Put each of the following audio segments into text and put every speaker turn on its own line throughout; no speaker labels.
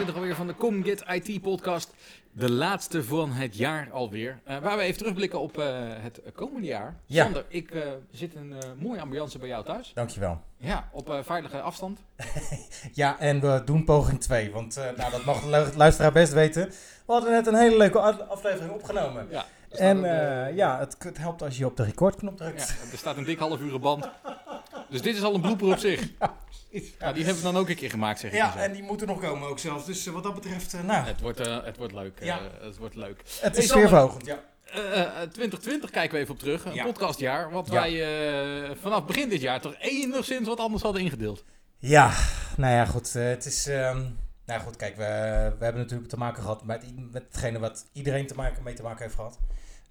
Aflevering 26 alweer van de Come Get IT podcast. De laatste van het jaar alweer. Eh, waar we even terugblikken op eh, het komende jaar.
Ja.
Sander, ik eh, zit een mooie ambiance bij jou thuis.
Dankjewel.
Ja, op veilige afstand.
Ja, en we doen poging 2, want nou, dat mag de lu- luisteraar best weten. We hadden net een hele leuke aflevering opgenomen.
Ja,
En ja, het, het helpt als je op de recordknop
ja,
drukt.
er staat een dik half uur band. Dus dit is al een blooper op zich. Ja, die hebben we dan ook een keer gemaakt, zeg ik
Ja, en die moeten nog komen ook zelfs. Dus eh, wat dat betreft, eh, nou,
Het wordt, eh, het wordt leuk.
Ja.
het wordt leuk.
het is sfeerverhogend. Ja.
Eh, eh, 2020 kijken we even op terug. Een
Ja.
podcastjaar. Wat
Ja.
wij eh, vanaf begin dit jaar toch enigszins wat anders hadden ingedeeld.
ja, nou ja, goed. het is, ehm, nou goed, kijk, we, we hebben natuurlijk te maken gehad met, met hetgene wat iedereen te maken, mee te maken heeft gehad.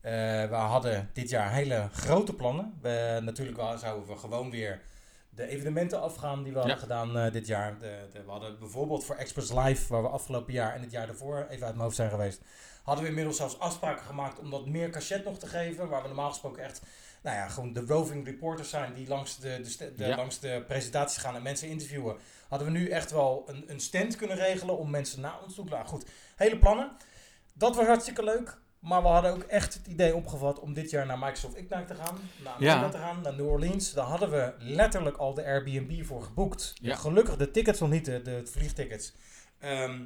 Eh, we hadden dit jaar hele grote plannen. We, natuurlijk wel zouden we gewoon weer de evenementen afgaan die we hadden
Ja.
gedaan eh, dit jaar. De, de- we hadden bijvoorbeeld voor Express Live, waar we afgelopen jaar en het jaar daarvoor even uit mijn hoofd zijn geweest, hadden we inmiddels zelfs afspraken gemaakt om dat meer cachet nog te geven. Waar we normaal gesproken echt, nou ja, gewoon de roving reporters zijn die langs de, de, st- de-
Ja.
langs de presentaties gaan en mensen interviewen. Hadden we nu echt wel een, een stand kunnen regelen om mensen naar ons toe te laten. Goed, hele plannen. Dat was hartstikke leuk. Maar we hadden ook echt het idee opgevat om dit jaar naar Microsoft Ignite te gaan. Naar
Ja.
Te gaan, naar New Orleans. Daar hadden we letterlijk al de Airbnb voor geboekt.
Ja.
Gelukkig de tickets nog niet, de, de vliegtickets. Ehm,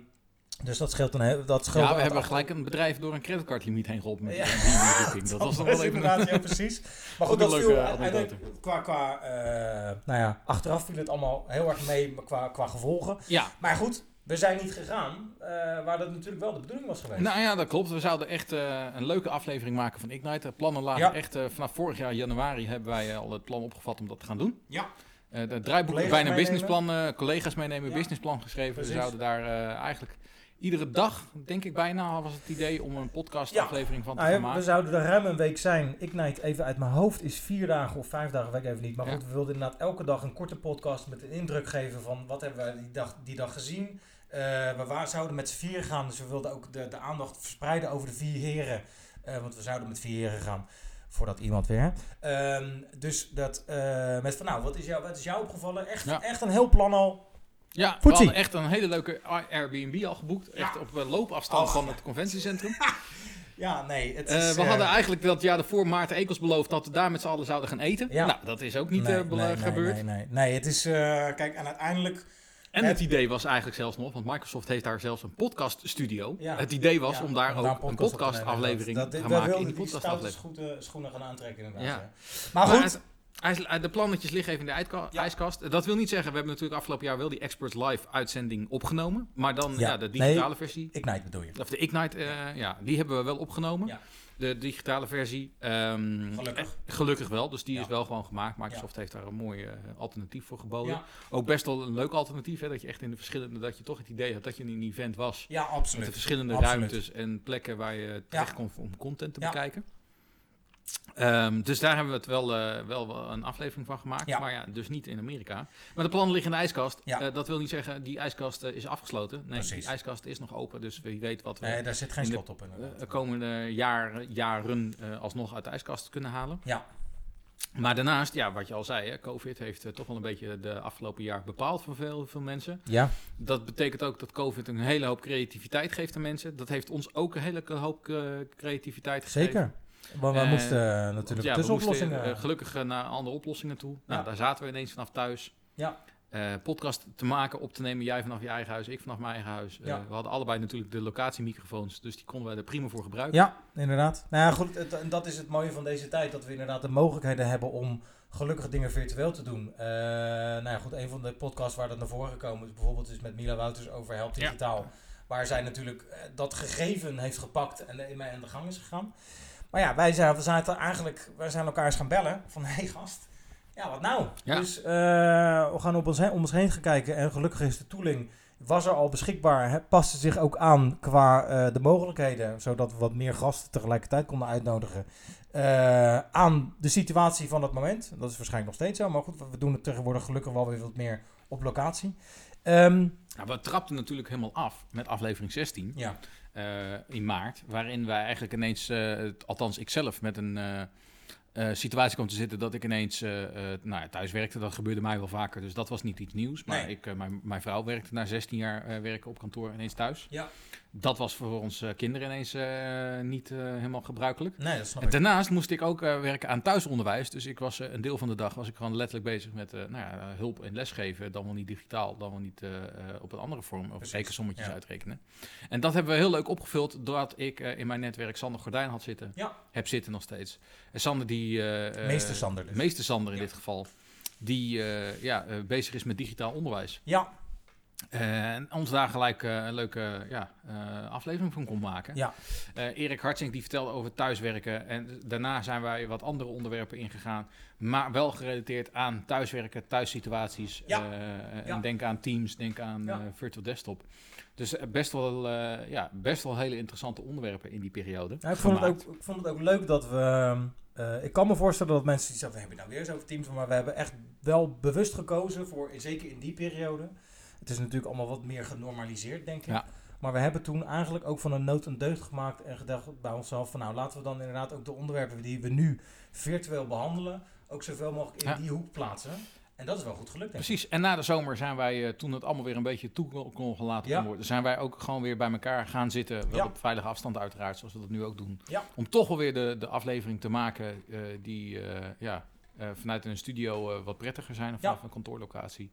dus dat scheelt een. Dat scheelt
Ja, we hebben gelijk een bedrijf door een creditcardlimiet heen geholpen met
Ja.
die booking. Dat was nog wel even
inderdaad,
een...
ja, precies. Maar goed, dat viel
anekdote.
uiteindelijk qua, qua eh, nou ja, achteraf viel het allemaal heel erg mee qua, qua gevolgen.
Ja,
Maar goed, we zijn niet gegaan, eh, waar dat natuurlijk wel de bedoeling was geweest.
nou ja, dat klopt. We zouden echt eh, een leuke aflevering maken van Ignite. De plannen lagen
Ja.
echt... eh, vanaf vorig jaar januari hebben wij al het plan opgevat om dat te gaan doen.
Ja.
Eh de draaiboek bijna een
meenemen.
businessplan, eh, collega's meenemen,
Ja.
businessplan geschreven.
Precies.
We zouden daar eh, eigenlijk iedere dag, denk ik bijna, was het idee om een podcastaflevering van te
Nou
gaan
ja, we
maken.
zouden er ruim een week zijn. Ignite, even uit mijn hoofd, is vier dagen of vijf dagen, weet ik even niet. Maar
Ja.
goed, we wilden inderdaad elke dag een korte podcast met een indruk geven van wat hebben we die dag, die dag gezien. Eh, we wa- zouden met z'n vier gaan, dus we wilden ook de, de aandacht verspreiden over de vier heren. Eh, want we zouden met vier heren gaan, voordat iemand weer. Ehm, dus dat, eh, met van nou, wat is, jou, wat is jou opgevallen? Echt,
Ja.
echt een heel plan al.
Ja, we hadden echt een hele leuke Airbnb al geboekt. Echt op loopafstand
Oh.
van het conventiecentrum.
Ja, nee, het
we hadden eigenlijk dat jaar ervoor Maarten Ekels beloofd dat we daar met z'n allen zouden gaan eten.
Ja.
Nou, dat is ook niet
nee,
bela-
nee, nee,
gebeurd.
Nee, nee, nee, het is... kijk, en uiteindelijk...
En
Het-
idee was eigenlijk zelfs nog, want Microsoft heeft daar zelfs een podcaststudio.
Ja.
Het idee was
Ja,
om daar ook een
op te
podcastaflevering
Dat-
te gaan
wij
maken in die
die stoute
podcastaflevering.
schoenen, schoenen gaan aantrekken inderdaad.
Ja.
Maar
Maar
goed,
het- eh, de plannetjes liggen even in de
Ja.
ijskast. Dat wil niet zeggen, we hebben natuurlijk afgelopen jaar wel die Experts Live uitzending opgenomen. Maar dan
Ja.
ja, de digitale
Nee.
versie.
Ignite bedoel je.
Of de Ignite, eh, ja, die hebben we wel opgenomen.
Ja.
De digitale versie. ehm,
Gelukkig.
eh, gelukkig wel, dus die
Ja.
is wel gewoon gemaakt. Microsoft heeft daar een mooi eh, alternatief voor geboden.
Ja,
Ook best wel een leuk alternatief, hè, dat je echt in de verschillende, dat je toch het idee had dat je in een event was.
ja
Met de
absoluut.
verschillende
Absoluut.
ruimtes en plekken waar je terecht kon om content te
Ja.
bekijken. Ehm, dus daar hebben we het wel, eh, wel een aflevering van gemaakt.
Ja.
Maar ja, dus niet in Amerika. Maar de plannen liggen in de ijskast.
Ja.
Eh, dat wil niet zeggen, die ijskast eh, is afgesloten. Nee,
Precies.
die ijskast is nog open. Dus wie weet wat we
Nee, daar zit geen slot op inderdaad.
de komende jaar, jaren alsnog uit de ijskast kunnen halen.
Ja,
Maar daarnaast, ja, wat je al zei, hè, COVID heeft toch wel een beetje de afgelopen jaar bepaald voor veel, veel mensen.
ja.
Dat betekent ook dat COVID een hele hoop creativiteit geeft aan mensen. Dat heeft ons ook een hele hoop creativiteit gegeven.
zeker. Maar we
Eh,
moesten eh, natuurlijk
ja,
tussenoplossingen...
eh, gelukkig eh, naar andere oplossingen toe. Nou,
Ja.
daar zaten we ineens vanaf thuis.
Ja.
Podcast te maken, op te nemen. Jij vanaf je eigen huis, ik vanaf mijn eigen huis. We hadden allebei natuurlijk de locatiemicrofoons. Dus die konden wij er prima voor gebruiken.
Ja, inderdaad. Nou ja, goed, het- en dat is het mooie van deze tijd. Dat we inderdaad de mogelijkheden hebben om gelukkig dingen virtueel te doen. Nou ja, goed, een van de podcasts waar dat naar voren gekomen is bijvoorbeeld is met Mila Wouters over Help
Ja.
Digitaal. Waar zij natuurlijk dat gegeven heeft gepakt en ermee aan de gang is gegaan. Maar ja, wij zijn, we zaten eigenlijk, wij zijn elkaar eens gaan bellen van hé hey gast, ja wat nou?
Ja.
Dus eh, we gaan op ons heen, om ons heen gaan kijken en gelukkig is de tooling was er al beschikbaar. Hè, paste zich ook aan qua eh, de mogelijkheden, zodat we wat meer gasten tegelijkertijd konden uitnodigen. eh, aan de situatie van het moment. Dat is waarschijnlijk nog steeds zo, maar goed, we doen het tegenwoordig gelukkig wel weer wat meer op locatie. Ehm,
Nou, we trapten natuurlijk helemaal af met aflevering 16
ja,
in maart. Waarin wij eigenlijk ineens, eh, althans ikzelf, met een eh, eh, situatie kwam te zitten dat ik ineens eh, eh, nou, ja, thuis werkte. Dat gebeurde mij wel vaker, dus dat was niet iets nieuws. Maar
Nee.
ik, eh, mijn, mijn vrouw werkte na 16 jaar eh, werken op kantoor ineens thuis.
Ja.
Dat was voor onze eh, kinderen ineens eh, niet eh, helemaal gebruikelijk.
nee, dat snap
En
ik.
daarnaast moest ik ook werken aan thuisonderwijs. Dus ik was een deel van de dag was ik gewoon letterlijk bezig met nou ja, hulp en lesgeven. Dan wel niet digitaal, dan wel niet op een andere vorm. Of rekensommetjes
ja.
uitrekenen. En dat hebben we heel leuk opgevuld doordat ik in mijn netwerk Sander Gordijn had zitten.
Ja.
Heb zitten nog steeds. En Sander die...
Meester Sander dus.
Meester Sander in dit geval. Die ja, bezig is met digitaal onderwijs.
Ja,
en ons daar gelijk eh, een leuke ja, eh, aflevering van kon maken.
ja,
Eh, Erik Hartsink die vertelde over thuiswerken. En daarna zijn wij wat andere onderwerpen ingegaan. Maar wel gerelateerd aan thuiswerken, thuissituaties.
Ja.
Eh, en
Ja.
denk aan Teams, denk aan eh, Virtual Desktop. Dus eh, best, wel, eh, ja, best wel hele interessante onderwerpen in die periode.
Ja, ik, vond het ook, ik vond het ook leuk dat we. eh, ik kan me voorstellen dat mensen die zeggen: we hebben nou weer eens over teams. Maar we hebben echt wel bewust gekozen voor, zeker in die periode. Het is natuurlijk allemaal wat meer genormaliseerd, denk ik.
Ja.
Maar we hebben toen eigenlijk ook van een nood een deugd gemaakt en gedacht bij onszelf: van nou laten we dan inderdaad ook de onderwerpen die we nu virtueel behandelen, ook zoveel mogelijk in
Ja.
die hoek plaatsen. En dat is wel goed gelukt. Denk ik.
Precies. En na de zomer zijn wij, eh, toen het allemaal weer een beetje toe kon- gelaten
Ja.
worden, zijn wij ook gewoon weer bij elkaar gaan zitten. Wel
Ja.
op veilige afstand uiteraard, zoals we dat nu ook doen. Om toch wel weer de, de aflevering te maken eh, die eh, ja, vanuit een studio wat prettiger zijn of vanaf een kantoorlocatie.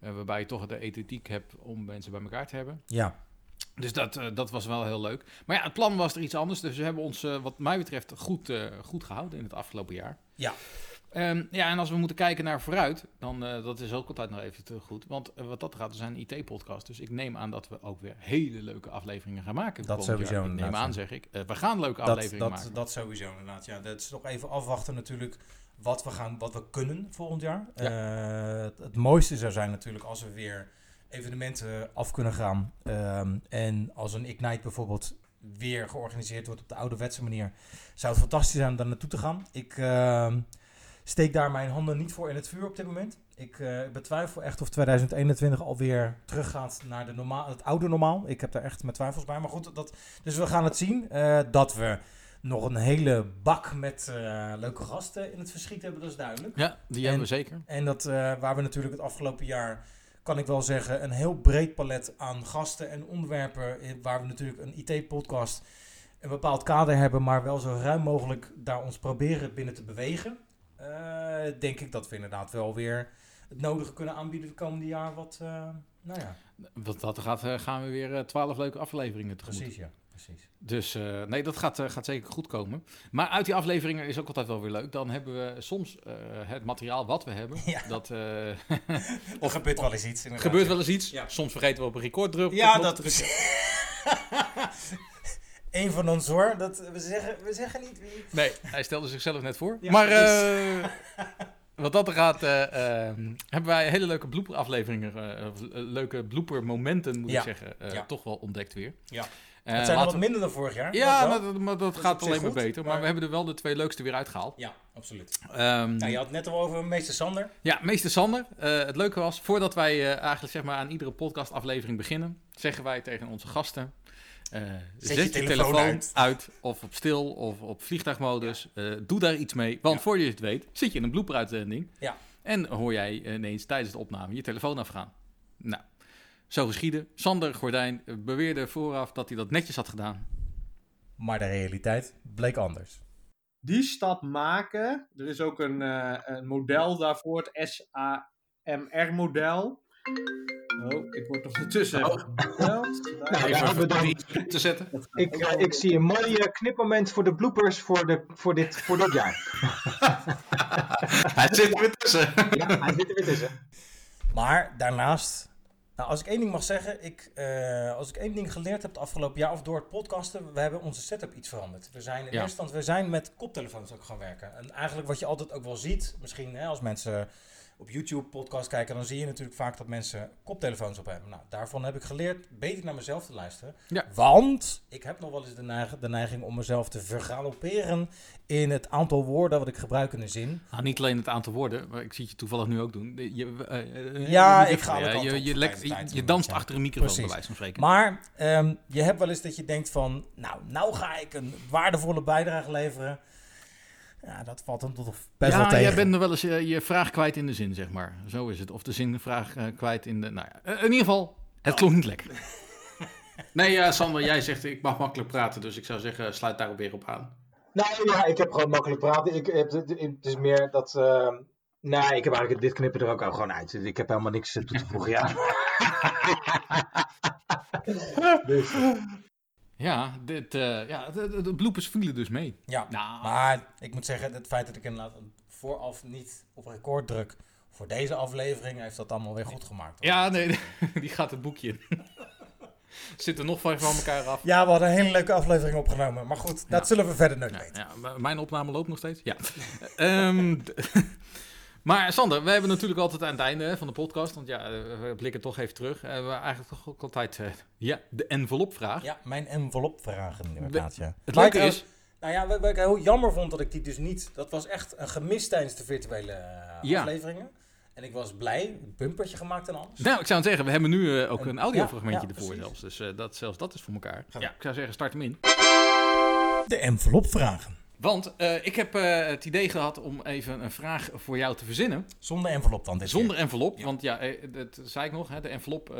Eh, waarbij je toch de ethiek hebt om mensen bij elkaar te hebben.
Ja,
Dus dat, eh, dat was wel heel leuk. Maar ja, het plan was er iets anders. Dus we hebben ons, eh, wat mij betreft, goed, goed gehouden in het afgelopen jaar.
Ja.
Ehm, ja, en als we moeten kijken naar vooruit, dan dat is ook altijd nog even te goed. Want wat dat gaat, we zijn een IT-podcast. Dus ik neem aan dat we ook weer hele leuke afleveringen gaan maken.
Dat sowieso
jaar. Ik neem aan, zeg ik. We gaan leuke
dat,
afleveringen
dat,
maken.
dat sowieso inderdaad. Ja, dat is nog even afwachten natuurlijk wat we, gaan, wat we kunnen volgend jaar.
Ja.
Uh, het, het, mooiste zou zijn natuurlijk als we weer evenementen af kunnen gaan. Um, en als een Ignite bijvoorbeeld weer georganiseerd wordt op de ouderwetse manier, zou het fantastisch zijn om daar naartoe te gaan. Ik uh, steek daar mijn handen niet voor in het vuur op dit moment. Ik uh, betwijfel echt of 2021 alweer teruggaat naar de normaal, het oude normaal. Ik heb daar echt mijn twijfels bij. Maar goed, dat, dus we gaan het zien. Uh, dat we nog een hele bak met uh, leuke gasten in het verschiet hebben, dat is duidelijk.
Ja, die
en,
hebben we zeker.
En dat uh, waar we natuurlijk het afgelopen jaar, kan ik wel zeggen, een heel breed palet aan gasten en onderwerpen. Waar we natuurlijk een IT-podcast een bepaald kader hebben, maar wel zo ruim mogelijk daar ons proberen binnen te bewegen. Uh, denk ik dat we inderdaad wel weer het nodige kunnen aanbieden het komende jaar. Wat, nou ja.
Wat dat gaat, gaan we weer twaalf leuke afleveringen tegemoet.
Precies, ja. Precies.
Dus uh, nee, dat gaat, uh, gaat zeker goed komen. Maar uit die afleveringen is ook altijd wel weer leuk. Dan hebben we soms uh, het materiaal wat we hebben.
Ja.
Dat,
of gebeurt wel eens iets.
Er gebeurt wel eens iets. Ja. Soms vergeten we op een record drukken.
Ja, dat precies. Eén van ons hoor. Dat, we, zeggen, we zeggen niet wie.
Nee, hij stelde zichzelf net voor.
Ja,
maar wat dat er gaat, uh, uh, hebben wij hele leuke blooper afleveringen, leuke blooper momenten moet
ja.
ik zeggen,
ja.
toch wel ontdekt weer.
Ja. Het zijn er wat
we...
minder dan vorig jaar.
Ja, maar dat, maar dat gaat alleen maar
goed,
beter. Maar...
maar
we hebben er wel de twee leukste weer uitgehaald.
Ja, absoluut.
Um,
nou, je had het net al over meester Sander.
Ja, meester Sander. het leuke was, voordat wij eigenlijk zeg maar aan iedere podcastaflevering beginnen, zeggen wij tegen onze gasten, uh, zet, zet, je, telefoon, telefoon uit. uit. of op stil of op vliegtuigmodus. Ja. Doe daar iets mee, want ja. voor je het weet zit je in een blooper-uitzending
ja.
en hoor jij ineens tijdens de opname je telefoon afgaan. Nou, zo geschieden. Sander Gordijn beweerde vooraf dat hij dat netjes had gedaan.
Maar de realiteit bleek anders.
Die stap maken, er is ook een, uh, een model daarvoor, het SAMR-model. Oh, ik word ondertussen
oh. gebeld. Nou, even te zetten.
Ik, uh, ik zie een mooi knipmoment voor de bloopers voor, de, voor, dit, voor dit jaar.
hij zit er weer tussen.
ja, hij zit er weer tussen.
Maar daarnaast, nou, als ik één ding mag zeggen, ik, uh, als ik één ding geleerd heb het afgelopen jaar of door het podcasten, we hebben onze setup iets veranderd. We zijn in ja. eerste instantie, we zijn met koptelefoons ook gaan werken. En eigenlijk wat je altijd ook wel ziet, misschien hè, als mensen op YouTube podcast kijken, dan zie je natuurlijk vaak dat mensen koptelefoons op hebben. Nou, daarvan heb ik geleerd beter naar mezelf te luisteren.
Ja.
Want ik heb nog wel eens de, neig- de neiging om mezelf te vergaloperen in het aantal woorden wat ik gebruik in een zin.
Nou, niet alleen het aantal woorden, maar ik zie het je toevallig nu ook doen. Je,
Ja, ik ga
ja, je, je, lekt-
tijd
je, danst achter een microfoon,
Precies.
bij wijze van spreken.
Maar ehm, je hebt wel eens dat je denkt van, nou, nou ga ik een waardevolle bijdrage leveren. Ja, dat valt dan toch best wel
ja,
tegen.
jij bent wel eens je, je vraag kwijt in de zin, zeg maar. Zo is het. Of de zin vraag eh, kwijt in de... Nou ja, eh, in ieder geval, het klonk niet lekker. nee, ja, Sander, jij zegt ik mag makkelijk praten, dus ik zou zeggen, sluit daarop weer op aan.
Nou ja, ik heb gewoon makkelijk praten. Ik, het, het, het is meer dat. ehm nee, ik heb eigenlijk dit knippen er ook al gewoon uit. Ik heb helemaal niks eh, toe te voegen. Ja. dus,
Ja, dit, eh, ja de, bloepers vielen dus mee.
Ja,
Nou,
maar ik moet zeggen, het feit dat ik inderdaad vooraf niet op record druk voor deze aflevering, heeft dat allemaal weer goed gemaakt. hoor.
Ja, nee, die gaat het boekje in. Zitten nog vijf van elkaar af.
Ja, we hadden een hele leuke aflevering opgenomen. Maar goed, dat
Ja.
zullen we verder nooit
Ja,
weten.
ja, mijn opname loopt nog steeds. Ja. Ehm, maar Sander, we hebben natuurlijk altijd aan het einde van de podcast, want ja, eh, we blikken toch even terug. Eh, we eigenlijk toch ook altijd eh, ja, de envelopvraag.
Ja, mijn envelopvragen inderdaad, ja.
Het leuke is,
Nou ja, wat ik heel jammer vond dat ik die dus niet... Dat was echt een gemis tijdens de virtuele
Ja.
afleveringen. En ik was blij, een bumpertje gemaakt en alles.
nou, ik zou het zeggen, we hebben nu ook
En-
een audiofragmentje
ja, ja,
ervoor zelfs. Dus dat, zelfs dat is voor elkaar. Ja, ik zou zeggen, start hem in.
De envelopvragen.
Want eh, ik heb eh, het idee gehad om even een vraag voor jou te verzinnen.
Zonder envelop dan dit
Zonder
keer.
envelop,
Ja.
want ja, eh, dat zei ik nog, hè, de envelop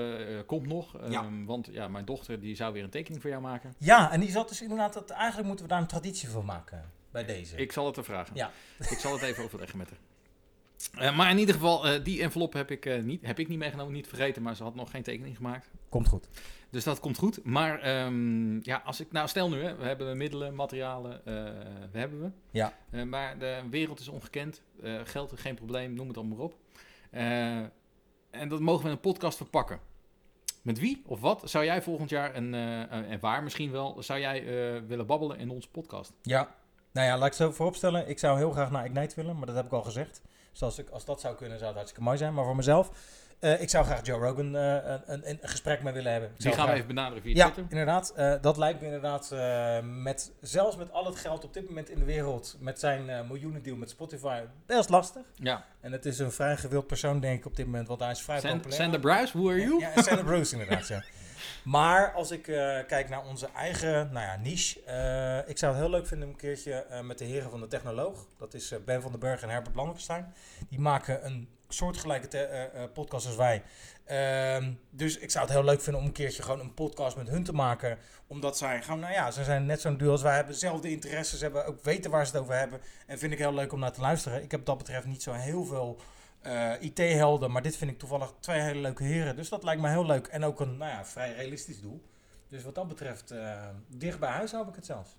komt nog.
Ja.
Ehm, Want ja, mijn dochter die zou weer een tekening voor jou maken.
Ja, en die zat dus inderdaad... Dat, eigenlijk moeten we daar een traditie van maken. Bij deze.
Ik zal het er vragen.
Ja.
Ik zal het even overleggen met haar. Maar in ieder geval, die envelop heb ik, niet, heb ik niet meegenomen, niet vergeten, maar ze had nog geen tekening gemaakt.
Komt goed.
Dus dat komt goed. Maar ehm, ja, als ik nou stel nu, hè, we hebben middelen, materialen, eh, we hebben we.
Ja.
Eh, maar de wereld is ongekend, eh, geld is geen probleem, noem het allemaal maar op. En dat mogen we in een podcast verpakken. Met wie of wat zou jij volgend jaar, en, eh, en waar misschien wel, zou jij willen babbelen in onze podcast?
Ja. Nou ja, laat ik zo vooropstellen. Ik zou heel graag naar Ignite willen, maar dat heb ik al gezegd. Dus als, ik, als dat zou kunnen, zou het hartstikke mooi zijn. Maar voor mezelf, eh, ik zou graag Joe Rogan eh, een, een, een gesprek mee willen hebben. Ik
Die gaan we even benaderen via
Ja,
Twitter.
inderdaad. Eh, dat lijkt me inderdaad, met, zelfs met al het geld op dit moment in de wereld, met zijn eh miljoenen deal met Spotify, best lastig.
Ja.
En het is een vrij gewild persoon, denk ik, op dit moment, want hij is vrij populair.
Sander Bruce, who are you?
Ja, Sander Bruce inderdaad, ja. Maar als ik eh, kijk naar onze eigen nou ja, niche, eh, ik zou het heel leuk vinden om een keertje eh, met de heren van de Technoloog, dat is Ben van den Burg en Herbert Blankenstein, die maken een soortgelijke podcast als wij. Ehm, dus ik zou het heel leuk vinden om een keertje gewoon een podcast met hun te maken. Omdat zij gewoon, nou ja, ze zijn net zo'n duo als wij, hebben dezelfde interesses, hebben ook weten waar ze het over hebben. En vind ik heel leuk om naar te luisteren. Ik heb dat betreft niet zo heel veel eh, IT-helden, maar dit vind ik toevallig twee hele leuke heren. Dus dat lijkt me heel leuk. En ook een, nou ja, vrij realistisch doel. Dus wat dat betreft, eh, dicht bij huis hou ik het zelfs.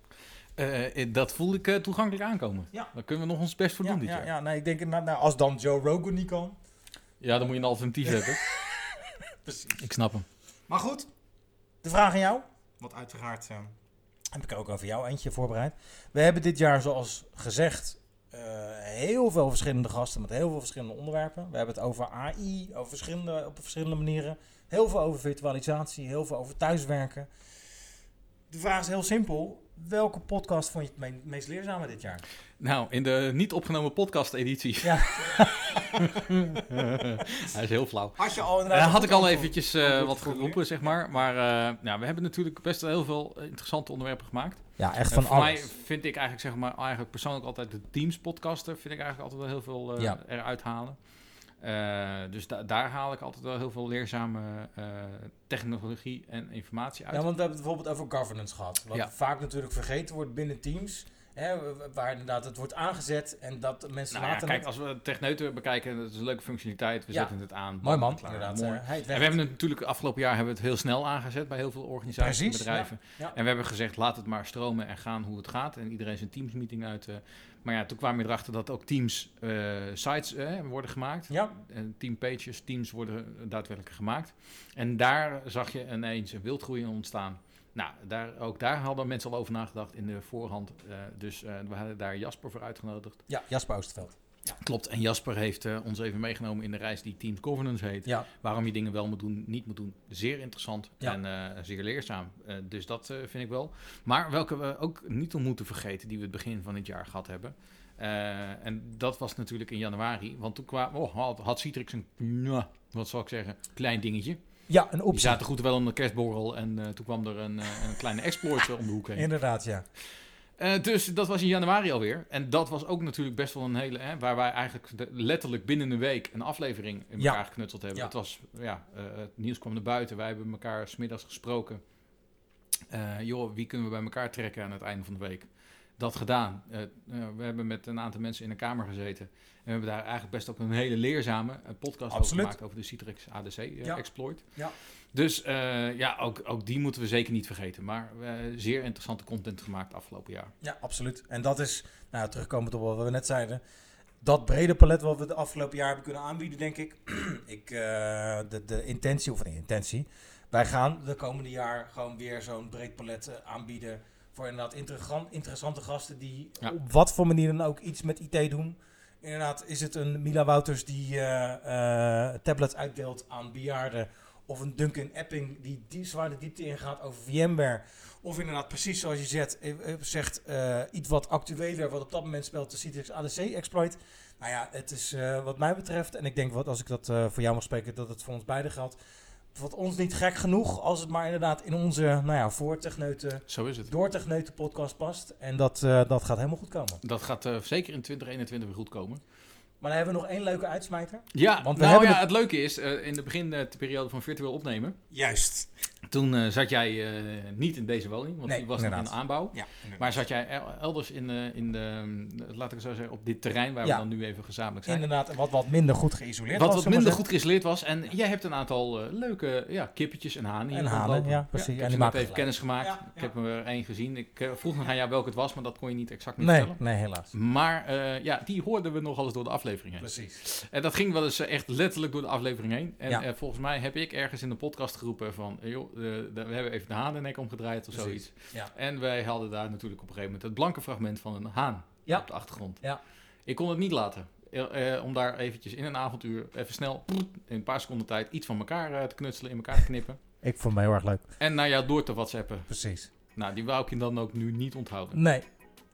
Eh, dat voel ik eh, toegankelijk aankomen.
Ja.
Daar kunnen we nog ons best voor
Ja,
doen dit
ja,
jaar.
ja, nee, ik denk, nou, nou, als dan Joe Rogan niet kan.
Ja, dan moet je een alternatief hebben.
Precies.
Ik snap hem.
Maar goed, de vraag aan jou. Want uiteraard heb ik ook over jou eentje voorbereid. We hebben dit jaar, zoals gezegd, heel veel verschillende gasten met heel veel verschillende onderwerpen. We hebben het over AI, over verschillende, op verschillende manieren. Heel veel over virtualisatie, heel veel over thuiswerken. De vraag is heel simpel. Welke podcast vond je het me- meest leerzame dit jaar?
Nou, in de niet opgenomen podcast-editie.
Ja.
Hij is heel flauw.
Had je al
Eh, had ik al eventjes eh, wat geroepen, zeg maar. Maar eh, nou, we hebben natuurlijk best wel heel veel interessante onderwerpen gemaakt.
Ja, echt van
voor
alles.
mij vind ik eigenlijk, zeg maar, eigenlijk persoonlijk altijd de Teams-podcaster... vind ik eigenlijk altijd wel heel veel
Ja.
eruit halen. Eh, dus da- daar haal ik altijd wel heel veel leerzame eh, technologie en informatie uit.
Ja, want we hebben het bijvoorbeeld over governance gehad. Wat
Ja.
vaak natuurlijk vergeten wordt binnen teams. Hè, waar inderdaad het wordt aangezet en dat mensen
Nou ja,
later...
kijk,
het-
als we Techneuten bekijken, dat is een leuke functionaliteit. We
Ja.
zetten het aan.
Mooi man,
klaar,
inderdaad.
mooi.
eh, hij
En we hebben het natuurlijk afgelopen jaar hebben we het heel snel aangezet bij heel veel organisaties en bedrijven.
ja, ja.
En we hebben gezegd, laat het maar stromen en gaan hoe het gaat. En iedereen zijn Teams meeting uit. eh. maar ja, toen kwamen we erachter dat ook Teams eh, sites worden gemaakt.
Ja,
En team pages, teams worden daadwerkelijk gemaakt. En daar zag je ineens een wildgroei ontstaan. Nou, daar, ook daar hadden mensen al over nagedacht in de voorhand. Eh, dus eh, we hadden daar Jasper voor uitgenodigd.
ja, Jasper Oosterveld.
Klopt, en Jasper heeft eh, ons even meegenomen in de reis die Team Governance heet.
Ja,
Waarom je dingen wel moet doen, niet moet doen. Zeer interessant
Ja.
en zeer leerzaam. Dus dat vind ik wel. Maar welke we ook niet om moeten vergeten, die we het begin van dit jaar gehad hebben. En dat was natuurlijk in januari. Want toen kwam, oh, had, had Citrix een, nou, wat zal ik zeggen, klein dingetje.
Ja een
Die
optie.
zaten goed wel om de kerstborrel en eh, toen kwam er een, eh, een kleine exploit eh, om de hoek heen.
Inderdaad, ja.
Dus dat was in januari alweer. En dat was ook natuurlijk best wel een hele... Hè, waar wij eigenlijk de- letterlijk binnen een week een aflevering in
Ja.
elkaar geknutseld hebben.
Ja.
Het was... Ja, het nieuws kwam naar buiten. Wij hebben elkaar smiddags gesproken. Joh, wie kunnen we bij elkaar trekken aan het einde van de week? Dat gedaan. Eh, eh, we hebben met een aantal mensen in een kamer gezeten. En we hebben daar eigenlijk best ook een hele leerzame eh, podcast over gemaakt. Over de Citrix ADC
Ja.
exploit.
Ja.
Dus ja, ook, ook die moeten we zeker niet vergeten. Maar zeer interessante content gemaakt afgelopen jaar.
Ja, absoluut. En dat is, nou, terugkomend op wat we net zeiden, dat brede palet wat we de afgelopen jaar hebben kunnen aanbieden, denk ik. ik de, de intentie, of de intentie, wij gaan de komende jaar gewoon weer zo'n breed palet aanbieden voor inderdaad interessant, interessante gasten die
Ja.
op wat voor manier dan ook iets met IT doen. Inderdaad, is het een Mila Wouters die eh, tablets uitdeelt aan bejaarden. Of een Duncan Epping die, die zwaar de diepte ingaat over VMware. Of inderdaad, precies zoals je zegt, eh, zegt iets wat actueler, wat op dat moment speelt, de Citrix ADC exploit. Nou ja, het is wat mij betreft, en ik denk wat als ik dat voor jou mag spreken, dat het voor ons beiden geldt. Wat ons niet gek genoeg, als het maar inderdaad in onze, nou ja, voor techneuten,
Zo is het.
podcast past. En dat, eh, dat gaat helemaal goed komen.
Dat gaat eh, zeker in 2021 weer goed komen.
Maar dan hebben we nog één leuke uitsmijter.
Ja,
Want we
nou
hebben
ja,
het-
het leuke is, eh, in de beginperiode van virtueel opnemen,
Juist.
Toen eh, zat jij eh, niet in deze woning, want
Nee,
die was nog in aanbouw.
Ja,
Maar zat jij el- elders in, eh, in de, laat ik het zo zeggen, op dit terrein waar
Ja.
we dan nu even gezamenlijk zijn.
inderdaad, wat, wat minder goed geïsoleerd
Wat
was,
wat
we
minder goed geïsoleerd was. En jij hebt een aantal leuke ja, kippetjes en hanen hier
En hanen, ja, precies.
Ik
En
heb net
maken
even kennis gemaakt. Ik heb er één gezien. Ik vroeg nog aan jou welke het was, maar dat kon je niet exact niet
Nee,
vertellen.
nee, helaas.
Maar ja, die hoorden we nogal eens door de aflevering heen.
Precies.
En dat ging wel eens echt letterlijk door de aflevering heen. En volgens mij heb ik ergens in de podcast geroepen van... joh, de- we hebben even de hanennek omgedraaid of
Precies.
zoiets.
Ja.
En wij hadden daar natuurlijk op een gegeven moment... het blanke fragment van een haan
Ja.
op de achtergrond.
Ja.
Ik kon het niet laten. Eh, eh, om daar eventjes in een avontuur even snel... in een paar seconden tijd iets van elkaar eh, te knutselen, in elkaar te knippen.
Ik vond het heel erg leuk.
En naar jou door te whatsappen.
Precies.
Nou, die wou ik je dan ook nu niet onthouden.
Nee.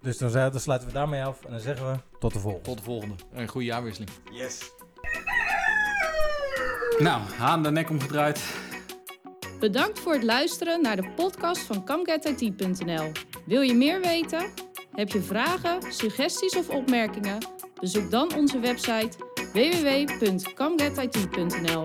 Dus dan, dan sluiten we daarmee af en dan zeggen we tot de volgende.
Tot de volgende. Een goede jaarwisseling.
Yes.
Nou, haan de nek omgedraaid.
Bedankt voor het luisteren naar de podcast van CamGetIT.nl. Wil je meer weten? Heb je vragen, suggesties of opmerkingen? Bezoek dan onze website www.camgetit.nl.